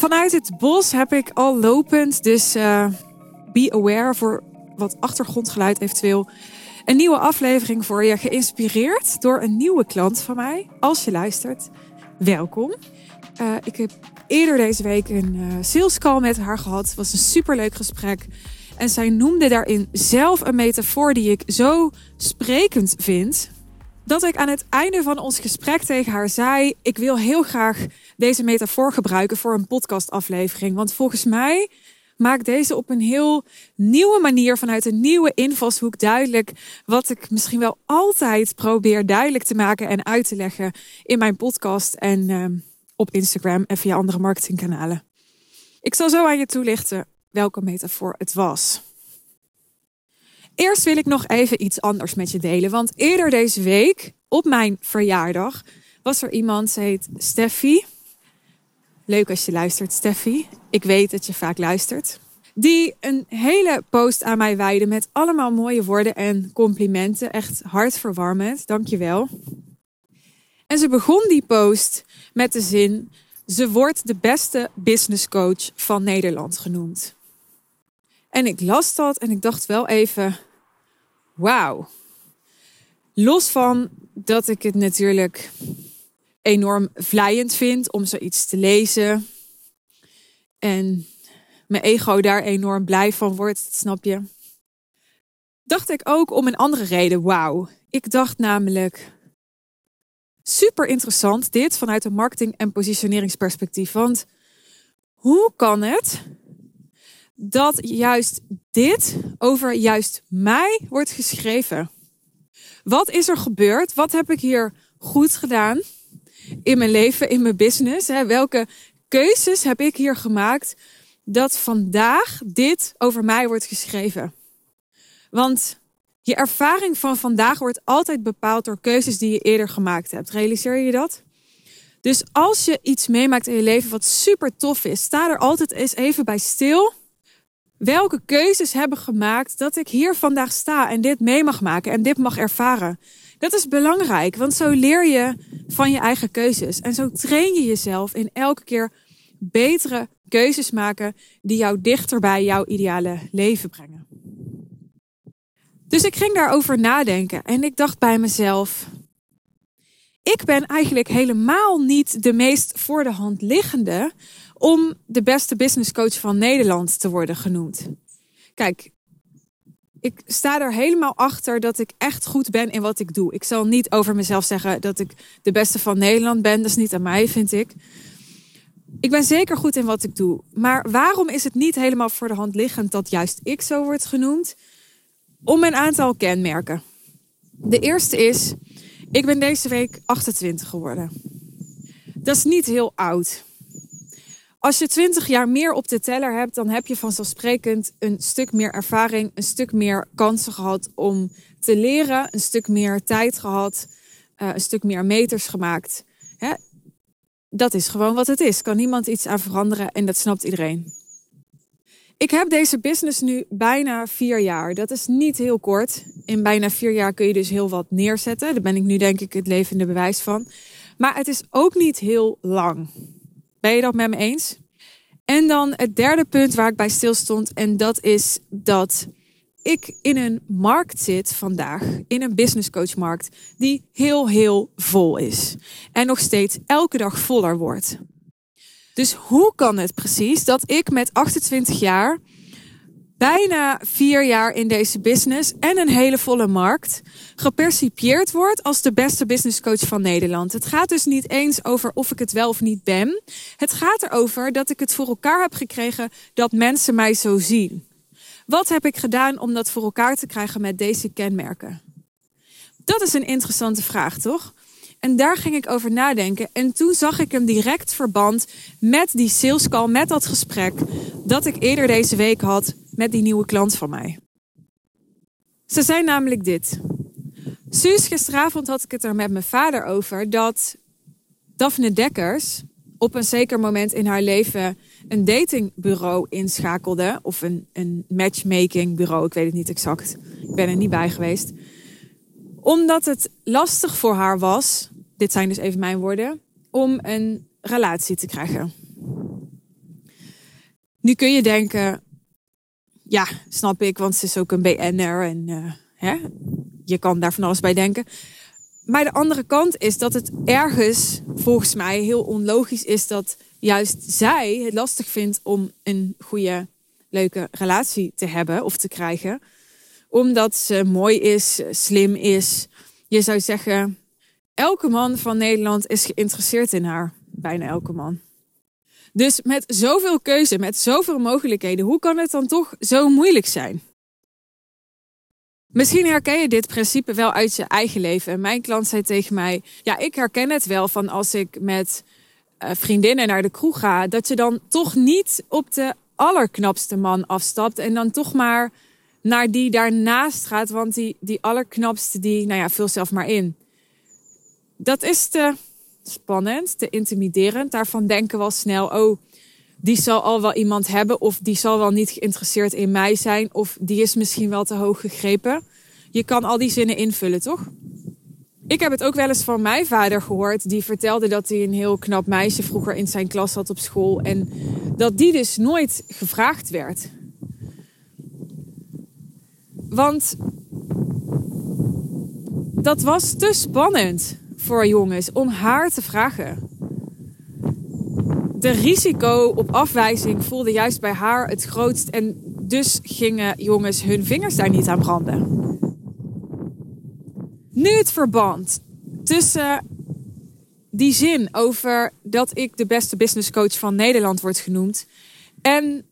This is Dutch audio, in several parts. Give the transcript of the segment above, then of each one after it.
Vanuit het bos heb ik al lopend, dus uh, be aware voor wat achtergrondgeluid eventueel. Een nieuwe aflevering voor je, geïnspireerd door een nieuwe klant van mij. Als je luistert, welkom. Uh, ik heb eerder deze week een uh, sales call met haar gehad. Het was een superleuk gesprek. En zij noemde daarin zelf een metafoor die ik zo sprekend vind dat ik aan het einde van ons gesprek tegen haar zei: Ik wil heel graag deze metafoor gebruiken voor een podcastaflevering. Want volgens mij maakt deze op een heel nieuwe manier, vanuit een nieuwe invalshoek, duidelijk wat ik misschien wel altijd probeer duidelijk te maken en uit te leggen in mijn podcast en uh, op Instagram en via andere marketingkanalen. Ik zal zo aan je toelichten welke metafoor het was. Eerst wil ik nog even iets anders met je delen. Want eerder deze week, op mijn verjaardag, was er iemand, ze heet Steffi. Leuk als je luistert, Steffi. Ik weet dat je vaak luistert. Die een hele post aan mij wijde met allemaal mooie woorden en complimenten. Echt hartverwarmend. Dankjewel. En ze begon die post met de zin: Ze wordt de beste business coach van Nederland genoemd. En ik las dat en ik dacht wel even: wauw. Los van dat ik het natuurlijk enorm vlijend vind om zoiets te lezen. En mijn ego daar enorm blij van wordt, snap je? Dacht ik ook om een andere reden, wauw. Ik dacht namelijk, super interessant dit vanuit een marketing- en positioneringsperspectief. Want hoe kan het dat juist dit over juist mij wordt geschreven. Wat is er gebeurd? Wat heb ik hier goed gedaan in mijn leven, in mijn business? Welke keuzes heb ik hier gemaakt dat vandaag dit over mij wordt geschreven? Want je ervaring van vandaag wordt altijd bepaald door keuzes die je eerder gemaakt hebt. Realiseer je dat? Dus als je iets meemaakt in je leven wat super tof is, sta er altijd eens even bij stil welke keuzes hebben gemaakt dat ik hier vandaag sta en dit mee mag maken en dit mag ervaren. Dat is belangrijk, want zo leer je van je eigen keuzes. En zo train je jezelf in elke keer betere keuzes maken die jou dichter bij jouw ideale leven brengen. Dus ik ging daarover nadenken en ik dacht bij mezelf: ik ben eigenlijk helemaal niet de meest voor de hand liggende om de beste business coach van Nederland te worden genoemd. Kijk, ik sta er helemaal achter dat ik echt goed ben in wat ik doe. Ik zal niet over mezelf zeggen dat ik de beste van Nederland ben. Dat is niet aan mij, vind ik. Ik ben zeker goed in wat ik doe. Maar waarom is het niet helemaal voor de hand liggend dat juist ik zo word genoemd? Om een aantal kenmerken. De eerste is, ik ben deze week 28 geworden. Dat is niet heel oud. Als je 20 jaar meer op de teller hebt, dan heb je vanzelfsprekend een stuk meer ervaring, een stuk meer kansen gehad om te leren, een stuk meer tijd gehad, uh, een stuk meer meters gemaakt. Dat is gewoon wat het is. Kan niemand iets aan veranderen en dat snapt iedereen. Ik heb deze business nu bijna vier jaar. Dat is niet heel kort. In bijna vier jaar kun je dus heel wat neerzetten. Daar ben ik nu denk ik het levende bewijs van. Maar het is ook niet heel lang. Ben je dat met me eens? En dan het derde punt waar ik bij stil stond. En dat is dat ik in een markt zit vandaag. In een business coach markt. Die heel, heel vol is. En nog steeds elke dag voller wordt. Dus hoe kan het precies dat ik met 28 jaar, bijna vier jaar in deze business en een hele volle markt, gepercipieerd word als de beste business coach van Nederland? Het gaat dus niet eens over of ik het wel of niet ben. Het gaat erover dat ik het voor elkaar heb gekregen dat mensen mij zo zien. Wat heb ik gedaan om dat voor elkaar te krijgen met deze kenmerken? Dat is een interessante vraag, toch? En daar ging ik over nadenken. En toen zag ik een direct verband met die sales call, met dat gesprek dat ik eerder deze week had met die nieuwe klant van mij. Ze zei namelijk dit. Suus, gisteravond had ik het er met mijn vader over dat Daphne Dekkers op een zeker moment in haar leven een datingbureau inschakelde. Of een, een matchmakingbureau, ik weet het niet exact. Ik ben er niet bij geweest omdat het lastig voor haar was, dit zijn dus even mijn woorden, om een relatie te krijgen. Nu kun je denken, ja, snap ik, want ze is ook een BN'er en uh, hè, je kan daar van alles bij denken. Maar de andere kant is dat het ergens volgens mij heel onlogisch is dat juist zij het lastig vindt om een goede, leuke relatie te hebben of te krijgen. Omdat ze mooi is, slim is. Je zou zeggen, elke man van Nederland is geïnteresseerd in haar. Bijna elke man. Dus met zoveel keuze, met zoveel mogelijkheden, hoe kan het dan toch zo moeilijk zijn? Misschien herken je dit principe wel uit je eigen leven. mijn klant zei tegen mij: Ja, ik herken het wel van als ik met uh, vriendinnen naar de kroeg ga, dat je dan toch niet op de allerknapste man afstapt en dan toch maar naar die daarnaast gaat, want die, die allerknapste, die, nou ja, vul zelf maar in. Dat is te spannend, te intimiderend. Daarvan denken we al snel, oh, die zal al wel iemand hebben of die zal wel niet geïnteresseerd in mij zijn of die is misschien wel te hoog gegrepen. Je kan al die zinnen invullen, toch? Ik heb het ook wel eens van mijn vader gehoord. Die vertelde dat hij een heel knap meisje vroeger in zijn klas had op school. En dat die dus nooit gevraagd werd. Want dat was te spannend voor jongens om haar te vragen de risico op afwijzing voelde juist bij haar het grootst. En dus gingen jongens hun vingers daar niet aan branden. Nu het verband tussen die zin over dat ik de beste businesscoach van Nederland word genoemd. En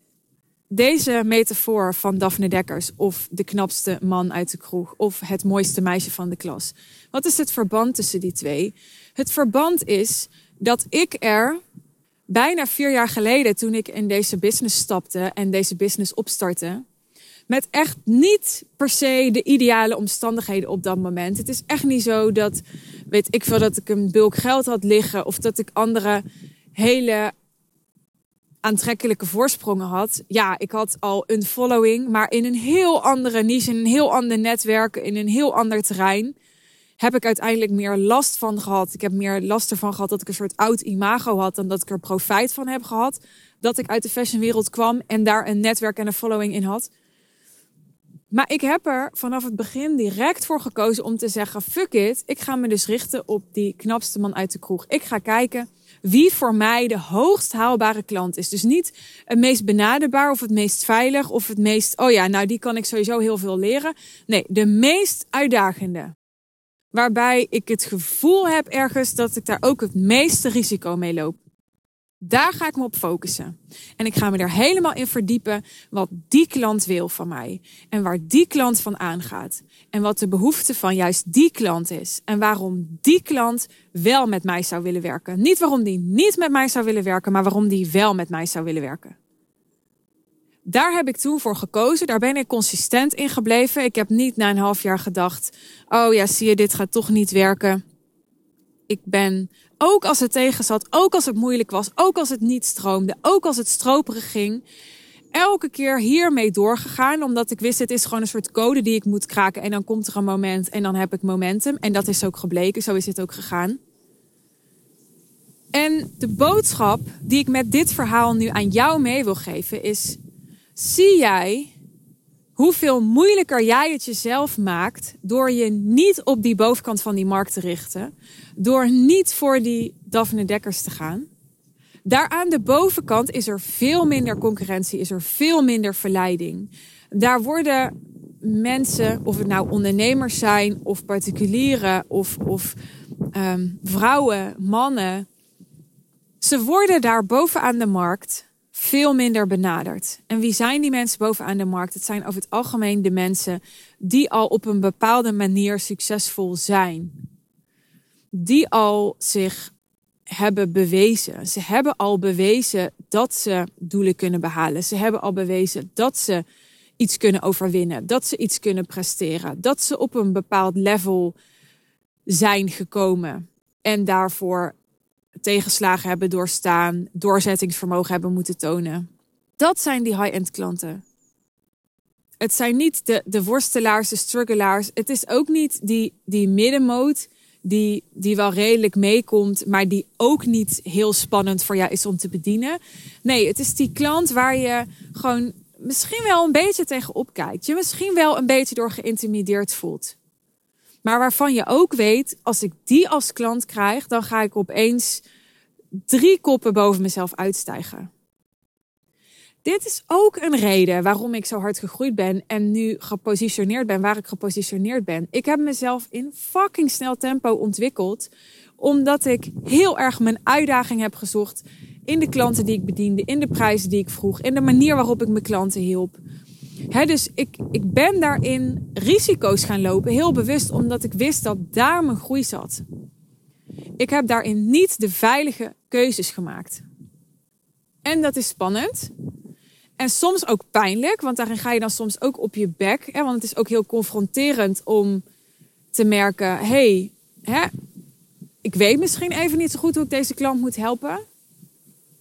deze metafoor van Daphne Dekkers of de knapste man uit de kroeg of het mooiste meisje van de klas. Wat is het verband tussen die twee? Het verband is dat ik er bijna vier jaar geleden, toen ik in deze business stapte en deze business opstartte, met echt niet per se de ideale omstandigheden op dat moment. Het is echt niet zo dat, weet ik veel, dat ik een bulk geld had liggen of dat ik andere hele aantrekkelijke voorsprongen had. Ja, ik had al een following, maar in een heel andere niche, in een heel ander netwerk, in een heel ander terrein heb ik uiteindelijk meer last van gehad. Ik heb meer last ervan gehad dat ik een soort oud imago had dan dat ik er profijt van heb gehad. Dat ik uit de fashionwereld kwam en daar een netwerk en een following in had. Maar ik heb er vanaf het begin direct voor gekozen om te zeggen: fuck it. Ik ga me dus richten op die knapste man uit de kroeg. Ik ga kijken wie voor mij de hoogst haalbare klant is. Dus niet het meest benaderbaar of het meest veilig of het meest, oh ja, nou die kan ik sowieso heel veel leren. Nee, de meest uitdagende. Waarbij ik het gevoel heb ergens dat ik daar ook het meeste risico mee loop. Daar ga ik me op focussen. En ik ga me er helemaal in verdiepen wat die klant wil van mij. En waar die klant van aangaat. En wat de behoefte van juist die klant is. En waarom die klant wel met mij zou willen werken. Niet waarom die niet met mij zou willen werken, maar waarom die wel met mij zou willen werken daar heb ik toen voor gekozen. Daar ben ik consistent in gebleven. Ik heb niet na een half jaar gedacht: oh ja, zie je, dit gaat toch niet werken. Ik ben, ook als het tegen zat, ook als het moeilijk was, ook als het niet stroomde, ook als het stroperig ging, elke keer hiermee doorgegaan. Omdat ik wist, het is gewoon een soort code die ik moet kraken. En dan komt er een moment en dan heb ik momentum. En dat is ook gebleken, zo is het ook gegaan. En de boodschap die ik met dit verhaal nu aan jou mee wil geven is: zie jij hoeveel moeilijker jij het jezelf maakt door je niet op die bovenkant van die markt te richten, door niet voor die Daphne Dekkers te gaan. Daar aan de bovenkant is er veel minder concurrentie, is er veel minder verleiding. Daar worden mensen, of het nou ondernemers zijn, of particulieren, of, of um, vrouwen, mannen, ze worden daar bovenaan de markt veel minder benaderd. En wie zijn die mensen bovenaan de markt? Het zijn over het algemeen de mensen die al op een bepaalde manier succesvol zijn. Die al zich hebben bewezen. Ze hebben al bewezen dat ze doelen kunnen behalen. Ze hebben al bewezen dat ze iets kunnen overwinnen. Dat ze iets kunnen presteren. Dat ze op een bepaald level zijn gekomen. En daarvoor tegenslagen hebben doorstaan, doorzettingsvermogen hebben moeten tonen. Dat zijn die high-end klanten. Het zijn niet de, de worstelaars, de struggelaars. Het is ook niet die, die middenmoot die, die wel redelijk meekomt, maar die ook niet heel spannend voor jou is om te bedienen. Nee, het is die klant waar je gewoon misschien wel een beetje tegenop kijkt. Je misschien wel een beetje door geïntimideerd voelt. Maar waarvan je ook weet, als ik die als klant krijg, dan ga ik opeens drie koppen boven mezelf uitstijgen. Dit is ook een reden waarom ik zo hard gegroeid ben en nu gepositioneerd ben waar ik gepositioneerd ben. Ik heb mezelf in fucking snel tempo ontwikkeld, omdat ik heel erg mijn uitdaging heb gezocht in de klanten die ik bediende, in de prijzen die ik vroeg, in de manier waarop ik mijn klanten hielp. Dus ik, ik ben daarin risico's gaan lopen, heel bewust, omdat ik wist dat daar mijn groei zat. Ik heb daarin niet de veilige keuzes gemaakt. En dat is spannend. En soms ook pijnlijk, want daarin ga je dan soms ook op je bek. Hè? Want het is ook heel confronterend om te merken: hé, hey, ik weet misschien even niet zo goed hoe ik deze klant moet helpen.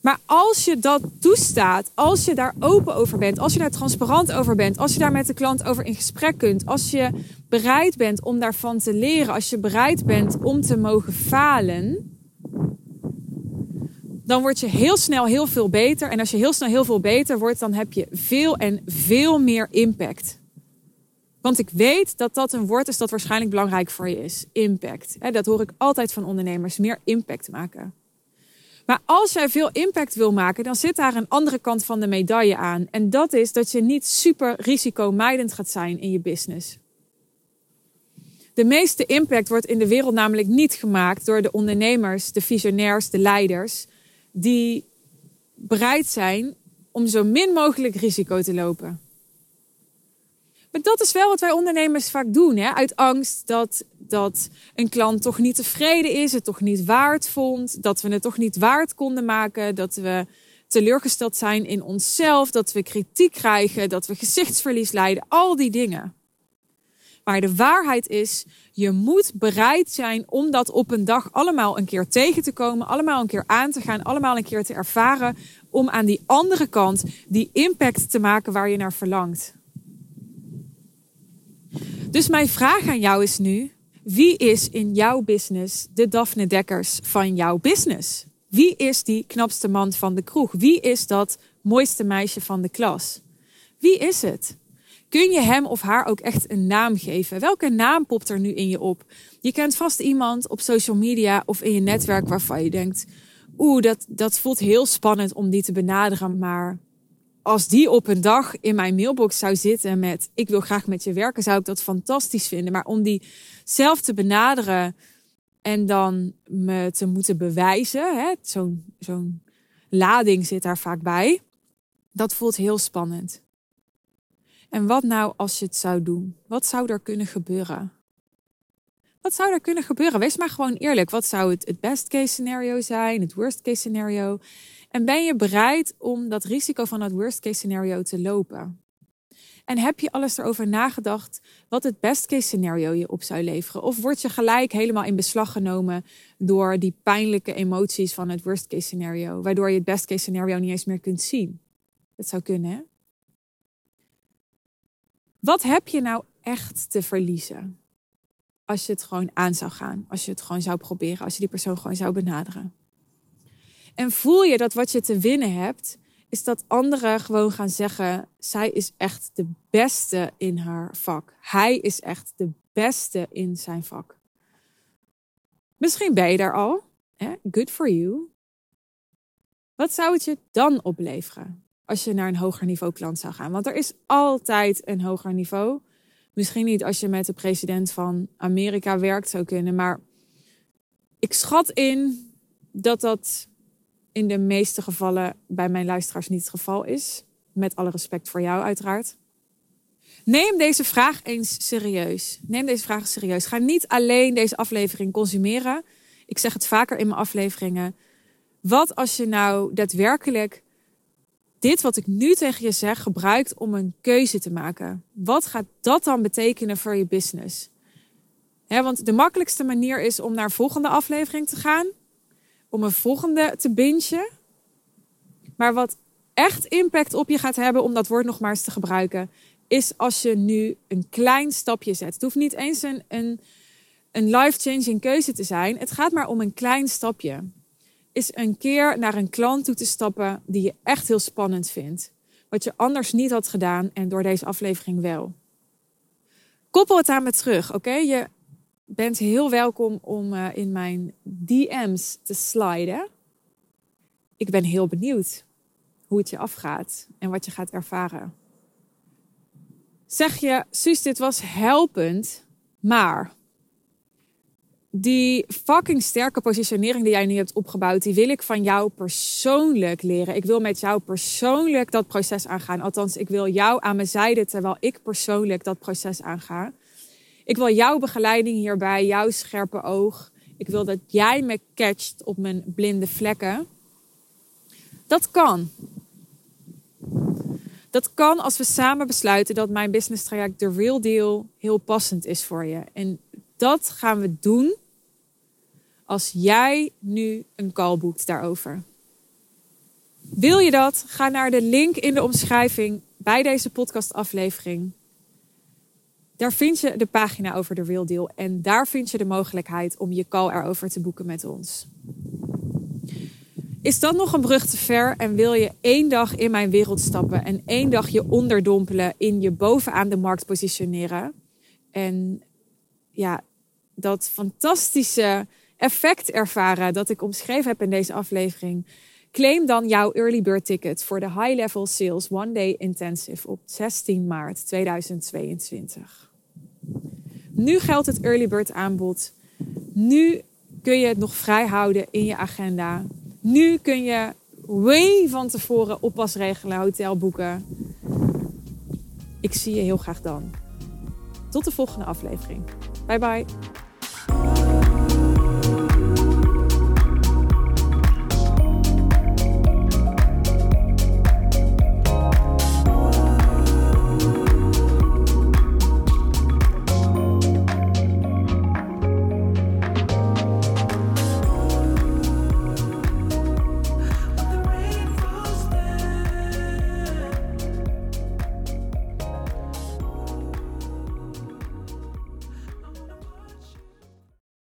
Maar als je dat toestaat, als je daar open over bent, als je daar transparant over bent, als je daar met de klant over in gesprek kunt, als je bereid bent om daarvan te leren, als je bereid bent om te mogen falen, dan word je heel snel heel veel beter. En als je heel snel heel veel beter wordt, dan heb je veel en veel meer impact. Want ik weet dat dat een woord is dat waarschijnlijk belangrijk voor je is. Impact. Dat hoor ik altijd van ondernemers. Meer impact maken. Maar als jij veel impact wil maken, dan zit daar een andere kant van de medaille aan. En dat is dat je niet super risicomijdend gaat zijn in je business. De meeste impact wordt in de wereld namelijk niet gemaakt door de ondernemers, de visionairs, de leiders die bereid zijn om zo min mogelijk risico te lopen. Dat is wel wat wij ondernemers vaak doen. Hè? Uit angst dat, dat een klant toch niet tevreden is, het toch niet waard vond, dat we het toch niet waard konden maken, dat we teleurgesteld zijn in onszelf, dat we kritiek krijgen, dat we gezichtsverlies lijden, al die dingen. Maar de waarheid is, je moet bereid zijn om dat op een dag allemaal een keer tegen te komen, allemaal een keer aan te gaan, allemaal een keer te ervaren, om aan die andere kant die impact te maken waar je naar verlangt. Dus mijn vraag aan jou is nu: wie is in jouw business de Daphne Dekkers van jouw business? Wie is die knapste man van de kroeg? Wie is dat mooiste meisje van de klas? Wie is het? Kun je hem of haar ook echt een naam geven? Welke naam popt er nu in je op? Je kent vast iemand op social media of in je netwerk waarvan je denkt: oeh, dat, dat voelt heel spannend om die te benaderen. Maar als die op een dag in mijn mailbox zou zitten met: ik wil graag met je werken, zou ik dat fantastisch vinden. Maar om die zelf te benaderen en dan me te moeten bewijzen, zo'n zo'n lading zit daar vaak bij. Dat voelt heel spannend. En wat nou als je het zou doen? Wat zou er kunnen gebeuren? Wat zou er kunnen gebeuren? Wees maar gewoon eerlijk. Wat zou het, het best case scenario zijn? Het worst case scenario? En ben je bereid om dat risico van het worst case scenario te lopen? En heb je alles erover nagedacht wat het best case scenario je op zou leveren? Of word je gelijk helemaal in beslag genomen door die pijnlijke emoties van het worst case scenario, waardoor je het best case scenario niet eens meer kunt zien? Dat zou kunnen, hè? Wat heb je nou echt te verliezen? Als je het gewoon aan zou gaan, als je het gewoon zou proberen, als je die persoon gewoon zou benaderen. En voel je dat wat je te winnen hebt, is dat anderen gewoon gaan zeggen: zij is echt de beste in haar vak. Hij is echt de beste in zijn vak. Misschien ben je daar al. Good for you. Wat zou het je dan opleveren? als je naar een hoger niveau klant zou gaan. Want er is altijd een hoger niveau. Misschien niet als je met de president van Amerika werkt zou kunnen, maar ik schat in dat dat in de meeste gevallen bij mijn luisteraars niet het geval is. Met alle respect voor jou, uiteraard. Neem deze vraag eens serieus. Neem deze vraag serieus. Ga niet alleen deze aflevering consumeren. Ik zeg het vaker in mijn afleveringen. Wat als je nou daadwerkelijk dit wat ik nu tegen je zeg gebruikt om een keuze te maken. Wat gaat dat dan betekenen voor je business? want de makkelijkste manier is om naar een volgende aflevering te gaan, om een volgende te bingen. Maar wat echt impact op je gaat hebben, om dat woord nog maar eens te gebruiken, is als je nu een klein stapje zet. Het hoeft niet eens een, een, een life-changing keuze te zijn. Het gaat maar om een klein stapje. Is een keer naar een klant toe te stappen die je echt heel spannend vindt. Wat je anders niet had gedaan en door deze aflevering wel. Koppel het aan me terug, oké? Je bent heel welkom om uh, in mijn DM's te sliden. Ik ben heel benieuwd hoe het je afgaat en wat je gaat ervaren. Zeg je, Suus, dit was helpend, maar die fucking sterke positionering die jij nu hebt opgebouwd, die wil ik van jou persoonlijk leren. Ik wil met jou persoonlijk dat proces aangaan. Althans, ik wil jou aan mijn zijde terwijl ik persoonlijk dat proces aanga. Ik wil jouw begeleiding hierbij, jouw scherpe oog. Ik wil dat jij me catcht op mijn blinde vlekken. Dat kan. Dat kan als we samen besluiten dat mijn business traject de real deal heel passend is voor je. En dat gaan we doen als jij nu een call boekt daarover. Wil je dat? Ga naar de link in de omschrijving bij deze podcastaflevering. Daar vind je de pagina over de Real Deal en daar vind je de mogelijkheid om je call erover te boeken met ons. Is dat nog een brug te ver en wil je één dag in mijn wereld stappen en één dag je onderdompelen in je bovenaan de markt positioneren? En ja, dat fantastische effect ervaren dat ik omschreven heb in deze aflevering. Claim dan jouw early bird ticket voor de High Level Sales One Day Intensive op 16 maart 2022. Nu geldt het early bird aanbod. Nu kun je het nog vrij houden in je agenda. Nu kun je way van tevoren oppas regelen, hotel boeken. Ik zie je heel graag dan. Tot de volgende aflevering. Bye bye.